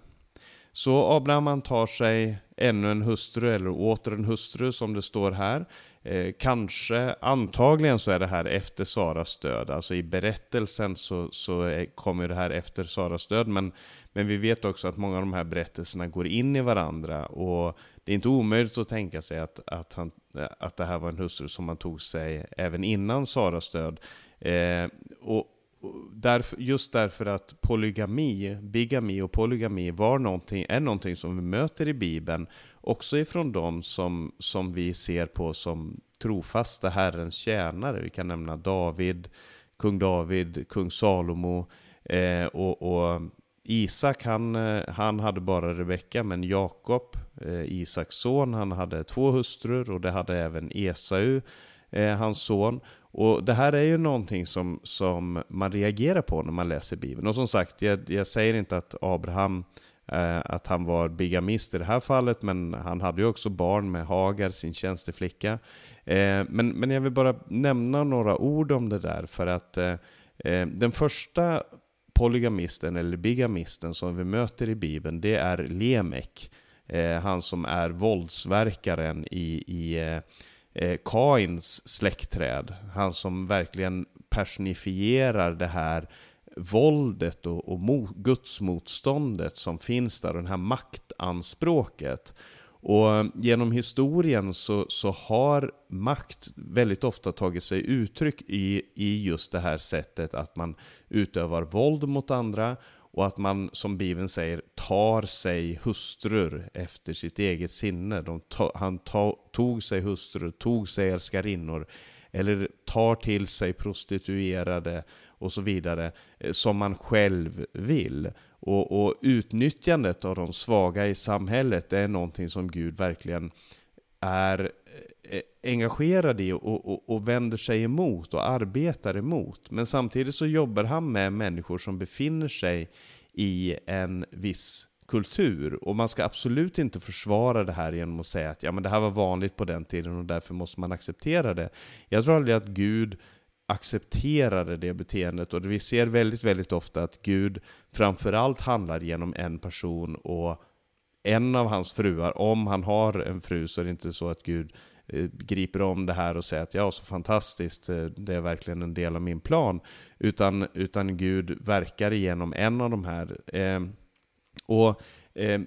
Så Abraham tar sig ännu en hustru, eller åter en hustru som det står här. Eh, kanske, antagligen så är det här efter Saras död. Alltså i berättelsen så, så kommer det här efter Saras död. Men, men vi vet också att många av de här berättelserna går in i varandra. Och det är inte omöjligt att tänka sig att, att, han, Eh, att det här var en hustru som man tog sig även innan Saras död. Eh, och, Därför, just därför att polygami, bigami och polygami var någonting, är någonting som vi möter i Bibeln, också ifrån de som, som vi ser på som trofasta Herrens tjänare. Vi kan nämna David, kung David, kung Salomo eh, och, och, Isak, han, eh, han hade bara Rebecka, men Jakob, eh, Isaks son, han hade två hustrur och det hade även Esau, eh, hans son. Och det här är ju någonting som, som man reagerar på när man läser Bibeln. Och som sagt, jag, jag säger inte att Abraham eh, att han var bigamist i det här fallet, men han hade ju också barn med Hagar, sin tjänsteflicka. Eh, men, men jag vill bara nämna några ord om det där, för att eh, eh den första polygamisten, eller bigamisten, som vi möter i Bibeln, det är Lemek. Eh, han som är våldsverkaren i, i eh, eh, Kains släktträd. Han som verkligen personifierar det här våldet och, och mo, gudsmotståndet som finns där, och det här maktanspråket. Och eh, genom historien så, så har makt väldigt ofta tagit sig uttryck i, i just det här sättet att man utövar våld mot andra och att man, som Bibeln säger, tar sig hustrur efter sitt eget sinne. De to han to tog sig hustrur, tog sig älskarinnor, eller tar till sig prostituerade och så vidare, eh, som man själv vill. Och, och utnyttjandet av de svaga i samhället är någonting som Gud verkligen är eh, engagerad i och, och, och, vänder sig emot och arbetar emot. Men samtidigt så jobbar han med människor som befinner sig i en viss kultur. Och man ska absolut inte försvara det här genom att säga att ja, men det här var vanligt på den tiden och därför måste man acceptera det. Jag tror aldrig att Gud accepterade det beteendet och vi ser väldigt, väldigt ofta att Gud framförallt handlar genom en person och en av hans fruar, om han har en fru så är det inte så att Gud eh, griper om det här och säger att ja, så fantastiskt, eh, det är verkligen en del av min plan. Utan, utan Gud verkar genom en av de här. Eh, och eh,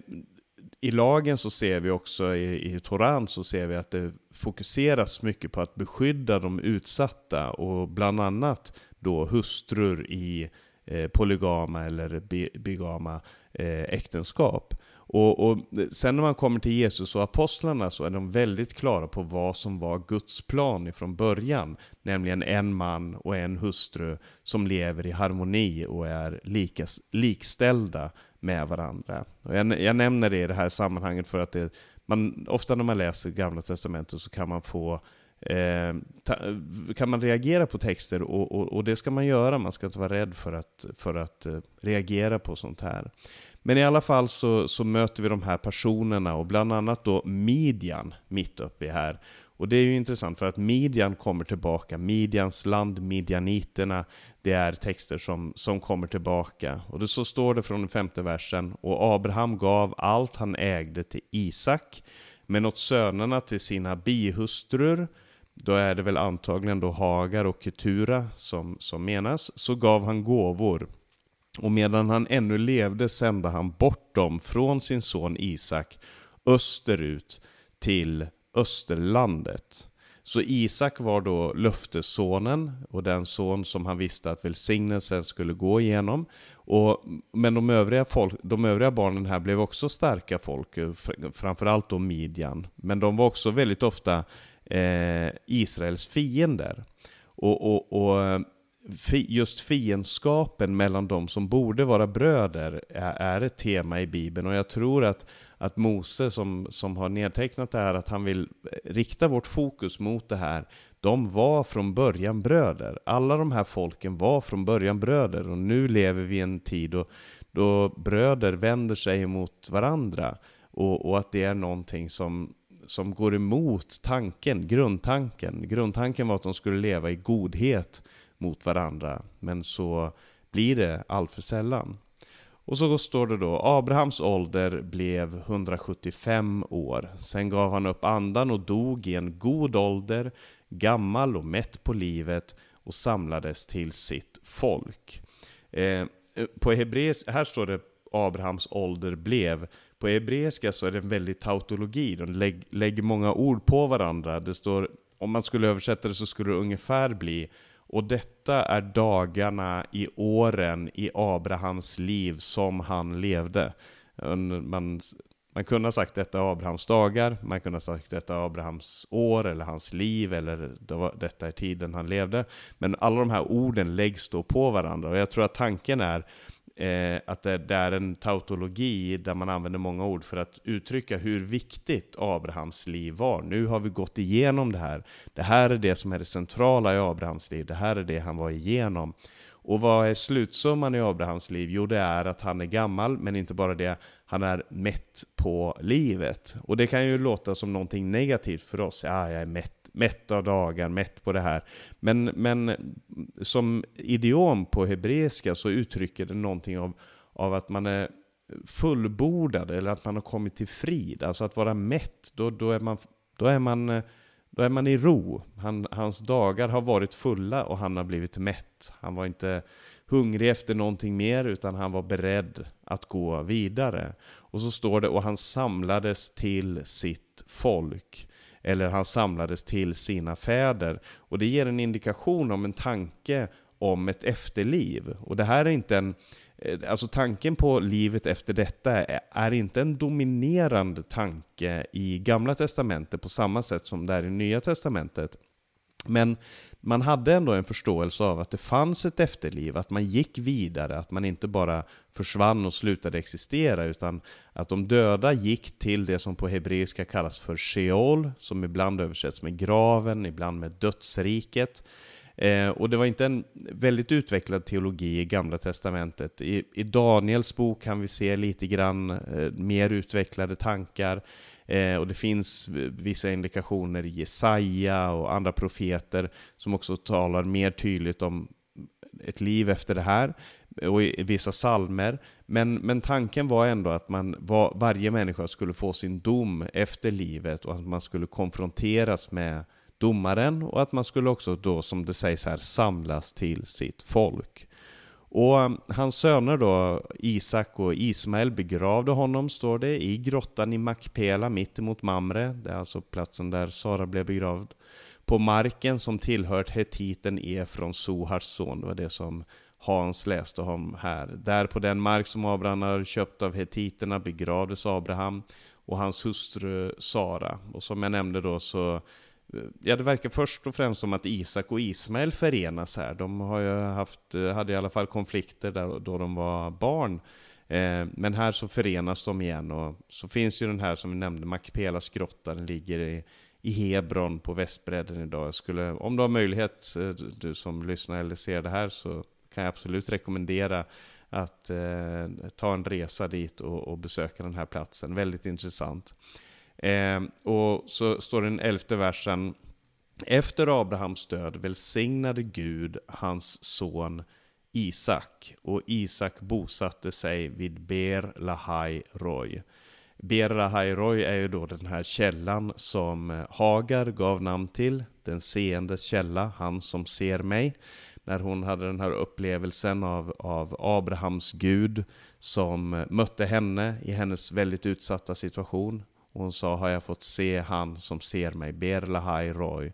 i lagen så ser vi också, i, i Toran så ser vi att det fokuseras mycket på att beskydda de utsatta och bland annat då hustrur i eh, polygama eller bi, bigama eh, äktenskap. Och, och, sen när man kommer till Jesus och apostlarna så är de väldigt klara på vad som var Guds plan ifrån början. Nämligen en man och en hustru som lever i harmoni och är likas, likställda med varandra. Och jag, jag nämner det i det här sammanhanget för att det, man, ofta när man läser Gamla Testamentet så kan man få eh, ta, kan man reagera på texter och, och, och, det ska man göra, man ska inte vara rädd för att, för att eh, reagera på sånt här. Men i alla fall så, så möter vi de här personerna och bland annat då Midjan mitt uppe i här. Och det är ju intressant för att Midjan kommer tillbaka, Midjans land, Midjaniterna, det är texter som, som kommer tillbaka. Och det så står det från den femte versen, och Abraham gav allt han ägde till Isak, men åt sönerna till sina bihustrur, då är det väl antagligen då Hagar och Ketura som, som menas, så gav han gåvor. Och medan han ännu levde sände han bort dem från sin son Isak österut till Österlandet. Så Isak var då löftessonen och den son som han visste att välsignelsen skulle gå igenom. Och, men de övriga, folk, de övriga barnen här blev också starka folk, eh, framförallt då Midjan. Men de var också väldigt ofta eh, Israels fiender. Och, och, och just fiendskapen mellan de som borde vara bröder är, ett tema i Bibeln. Och jag tror att, att Mose som, som har nedtecknat det här, att han vill eh, rikta vårt fokus mot det här. De var från början bröder. Alla de här folken var från början bröder. Och nu lever vi i en tid då, då bröder vänder sig mot varandra. Och, och att det är någonting som, som går emot tanken, grundtanken. Grundtanken var att de skulle leva i godhet mot varandra, men så blir det allt för sällan. Och så står det då, Abrahams ålder blev 175 år. Sen gav han upp andan och dog i en god ålder, gammal och mätt på livet och samlades till sitt folk. Eh, på hebreisk, här står det Abrahams ålder blev. På hebreiska så är det en väldig tautologi, de lägger många ord på varandra. Det står, om man skulle översätta det så skulle det ungefär bli och detta är dagarna i åren i Abrahams liv som han levde. Man, man kunde ha sagt detta är Abrahams dagar, man kunde ha sagt detta är Abrahams år eller hans liv eller detta är tiden han levde. Men alla de här orden läggs då på varandra och jag tror att tanken är eh, att det, det, är en tautologi där man använder många ord för att uttrycka hur viktigt Abrahams liv var. Nu har vi gått igenom det här. Det här är det som är det centrala i Abrahams liv. Det här är det han var igenom. Och vad är slutsumman i Abrahams liv? Jo, det är att han är gammal, men inte bara det, han är mätt på livet. Och det kan ju låta som någonting negativt för oss. Ja, jag är mätt mätt av dagar, mätt på det här. Men, men som idiom på hebreiska så uttrycker det någonting av, av att man är fullbordad eller att man har kommit till frid. Alltså att vara mätt, då, då, är, man, då, är, man, då är man i ro. Han, hans dagar har varit fulla och han har blivit mätt. Han var inte hungrig efter någonting mer utan han var beredd att gå vidare. Och så står det, och han samlades till sitt folk eller han samlades till sina fäder. Och det ger en indikation om en tanke om ett efterliv. Och det här är inte en eh, Alltså tanken på livet efter detta är inte en dominerande tanke i Gamla Testamentet på samma sätt som det är i Nya Testamentet. Men man hade ändå en förståelse av att det fanns ett efterliv, att man gick vidare, att man inte bara försvann och slutade existera, utan att de döda gick till det som på hebreiska kallas för Sheol, som ibland översätts med graven, ibland med dödsriket. Eh, och det var inte en väldigt utvecklad teologi i Gamla Testamentet. I, i Daniels bok kan vi se lite grann eh, mer utvecklade tankar. Eh, och det finns vissa indikationer i Jesaja och andra profeter som också talar mer tydligt om ett liv efter det här och i vissa salmer. Men, men tanken var ändå att man var, varje människa skulle få sin dom efter livet och att man skulle konfronteras med domaren och att man skulle också då, som det sägs här, samlas till sitt folk. Och um, hans söner då, Isak och Ismael, begravde honom, står det, i grottan i Makpela mittemot Mamre. Det är alltså platsen där Sara blev begravd. På marken som tillhört hetiten Efron, Sohars son. Det var det som Hans läste om här. Där på den mark som Abraham hade köpt av hetiterna begravdes Abraham och hans hustru Sara. Och som jag nämnde då så Ja, det verkar först och främst som att Isak och Ismael förenas här. De har ju haft, hade i alla fall konflikter där, då de var barn. Eh, men här så förenas de igen och så finns ju den här som vi nämnde, Makpelas grotta, den ligger i, i Hebron på västbredden idag. Jag skulle, om du har möjlighet, eh, du som lyssnar eller ser det här, så kan jag absolut rekommendera att eh, ta en resa dit och, och, besöka den här platsen. Väldigt intressant. Eh, och så står den elfte versen. Efter Abrahams död välsignade Gud hans son Isak och Isak bosatte sig vid Ber Lahai Roy. Ber Lahai Roy är ju då den här källan som Hagar gav namn till, den seendes källa, han som ser mig när hon hade den här upplevelsen av, av Abrahams Gud som mötte henne i hennes väldigt utsatta situation. Och hon sa, har jag fått se han som ser mig, Berlahai Roy.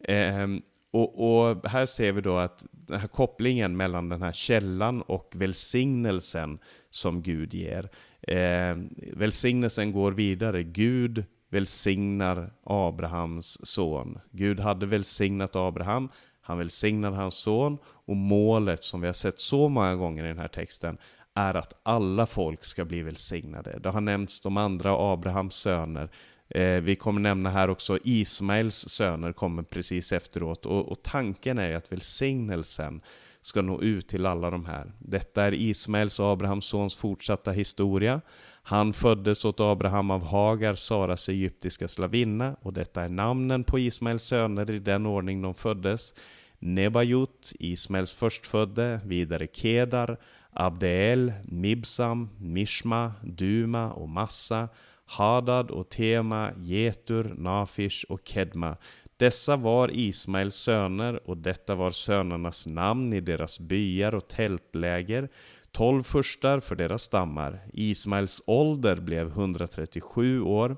Eh, och, och, här ser vi då att den här kopplingen mellan den här källan och välsignelsen som Gud ger. Eh, välsignelsen går vidare. Gud välsignar Abrahams son. Gud hade välsignat Abraham, han välsignar hans son och målet som vi har sett så många gånger i den här texten är att alla folk ska bli välsignade. Det har nämnts de andra Abrahams söner. Eh, vi kommer nämna här också Ismaels söner kommer precis efteråt och, och tanken är att välsignelsen ska nå ut till alla de här. Detta är Ismaels och Abrahams sons fortsatta historia. Han föddes åt Abraham av Hagar, Saras egyptiska slavinna, och detta är namnen på Ismaels söner i den ordning de föddes. Nebajut, Ismaels förstfödde, vidare Kedar, Abdeel, Mibsam, Mishma, Duma och Massa, Hadad och Tema, Getur, Nafish och Kedma. Dessa var Ismaels söner och detta var sönernas namn i deras byar och tältläger, tolv furstar för deras stammar. Ismaels ålder blev 137 år.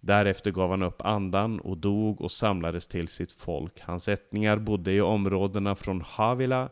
Därefter gav han upp andan och dog och samlades till sitt folk. Hans ättlingar bodde i områdena från Havila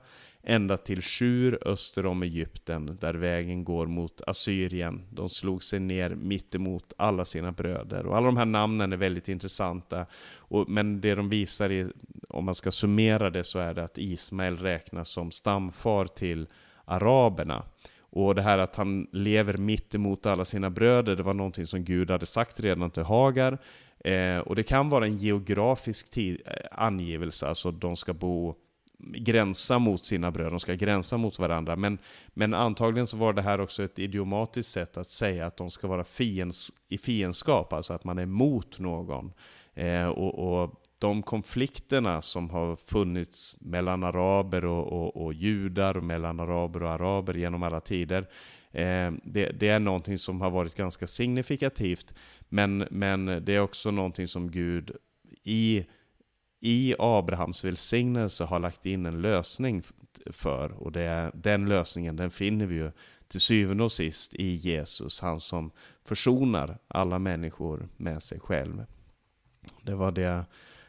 ända till Shur öster om Egypten, där vägen går mot Assyrien. De slog sig ner mittemot alla sina bröder. Och alla de här namnen är väldigt intressanta. Och, men det de visar, är, om man ska summera det, så är det att Ismael räknas som stamfar till araberna. Och det här att han lever mitt emot alla sina bröder, det var någonting som Gud hade sagt redan till Hagar. Eh, och det kan vara en geografisk tid, eh, angivelse, alltså de ska bo gränsa mot sina bröder, de ska gränsa mot varandra. Men, men antagligen så var det här också ett idiomatiskt sätt att säga att de ska vara fiends, i fiendskap, alltså att man är mot någon. Eh, och, och, de konflikterna som har funnits mellan araber och, och, och judar, och mellan araber och araber genom alla tider, eh, det, det, är någonting som har varit ganska signifikativt, men, men det är också någonting som Gud i i Abrahams välsignelse har lagt in en lösning för. Och det den lösningen den finner vi ju till syvende och sist i Jesus, han som försonar alla människor med sig själv. Det var det jag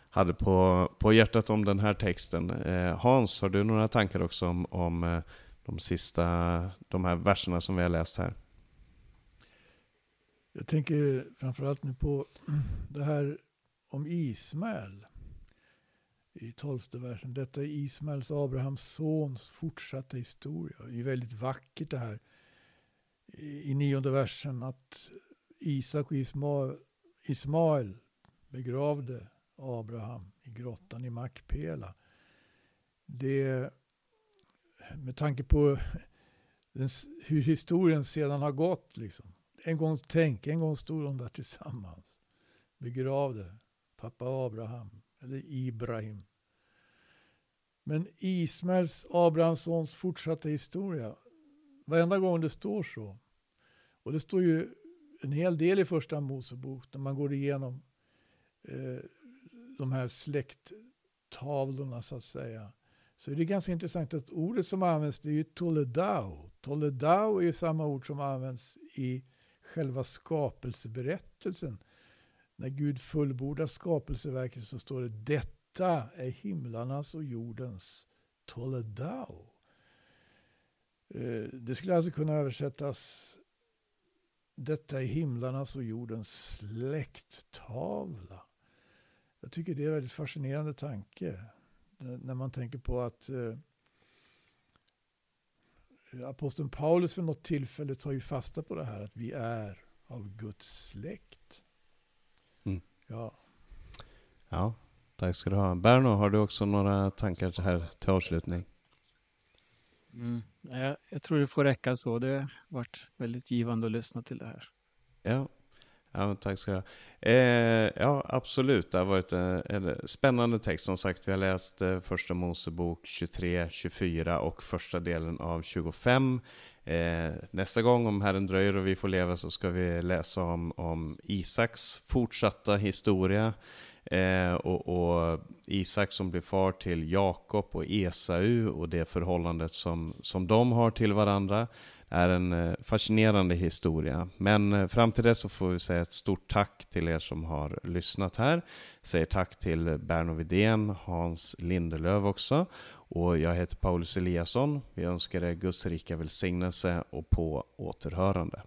hade på, på hjärtat om den här texten. Eh, Hans, har du några tankar också om, om eh, de sista, de här verserna som vi har läst här? Jag tänker framförallt nu på det här om Ismael i tolfte versen. Detta är Ismaels, Abrahams sons fortsatta historia. Det är väldigt vackert det här. I nionde versen att Isak och Ismael, Ismael begravde Abraham i grottan i Makpela. Det, med tanke på den, hur historien sedan har gått. Liksom. En gång tänk, en gång stod de där tillsammans. Begravde pappa Abraham eller Ibrahim. Men Ismaels, Abrahamssons fortsatta historia, varenda gång det står så, och det står ju en hel del i första Mosebok när man går igenom eh, de här släkttavlorna så att säga, så är det ganska intressant att ordet som används det är ju toledao. Toledao är ju samma ord som används i själva skapelseberättelsen när Gud fullbordar skapelseverket så står det detta är himlarnas och jordens Toledao. Eh, det skulle alltså kunna översättas detta är himlarnas och jordens släkttavla. Jag tycker det är en väldigt fascinerande tanke. När man tänker på att eh, aposteln Paulus vid något tillfälle tar ju fasta på det här att vi är av Guds släkt. Mm. Ja. Ja, tack ska du ha. Berno, har du också några tankar här till avslutning? Mm. Jag, jag tror det får räcka så. Det har varit väldigt givande att lyssna till det här. Ja, ja tack ska du ha. Eh, ja, absolut. Det har varit en, en, spännande text. Som sagt, vi har läst eh, första Mosebok 23, 24 och första delen av 25. Eh, nästa gång, om Herren dröjer och vi får leva, så ska vi läsa om, om Isaks fortsatta historia. Eh, och, och, Isak som blir far till Jakob och Esau och det förhållandet som, som de har till varandra är en eh, fascinerande historia. Men eh, fram till dess så får vi säga ett stort tack till er som har lyssnat här. Jag säger tack till Berno Widén, Hans Lindelöv också. Och jag heter Paulus Eliasson. Vi önskar er Guds rika välsignelse och på återhörande.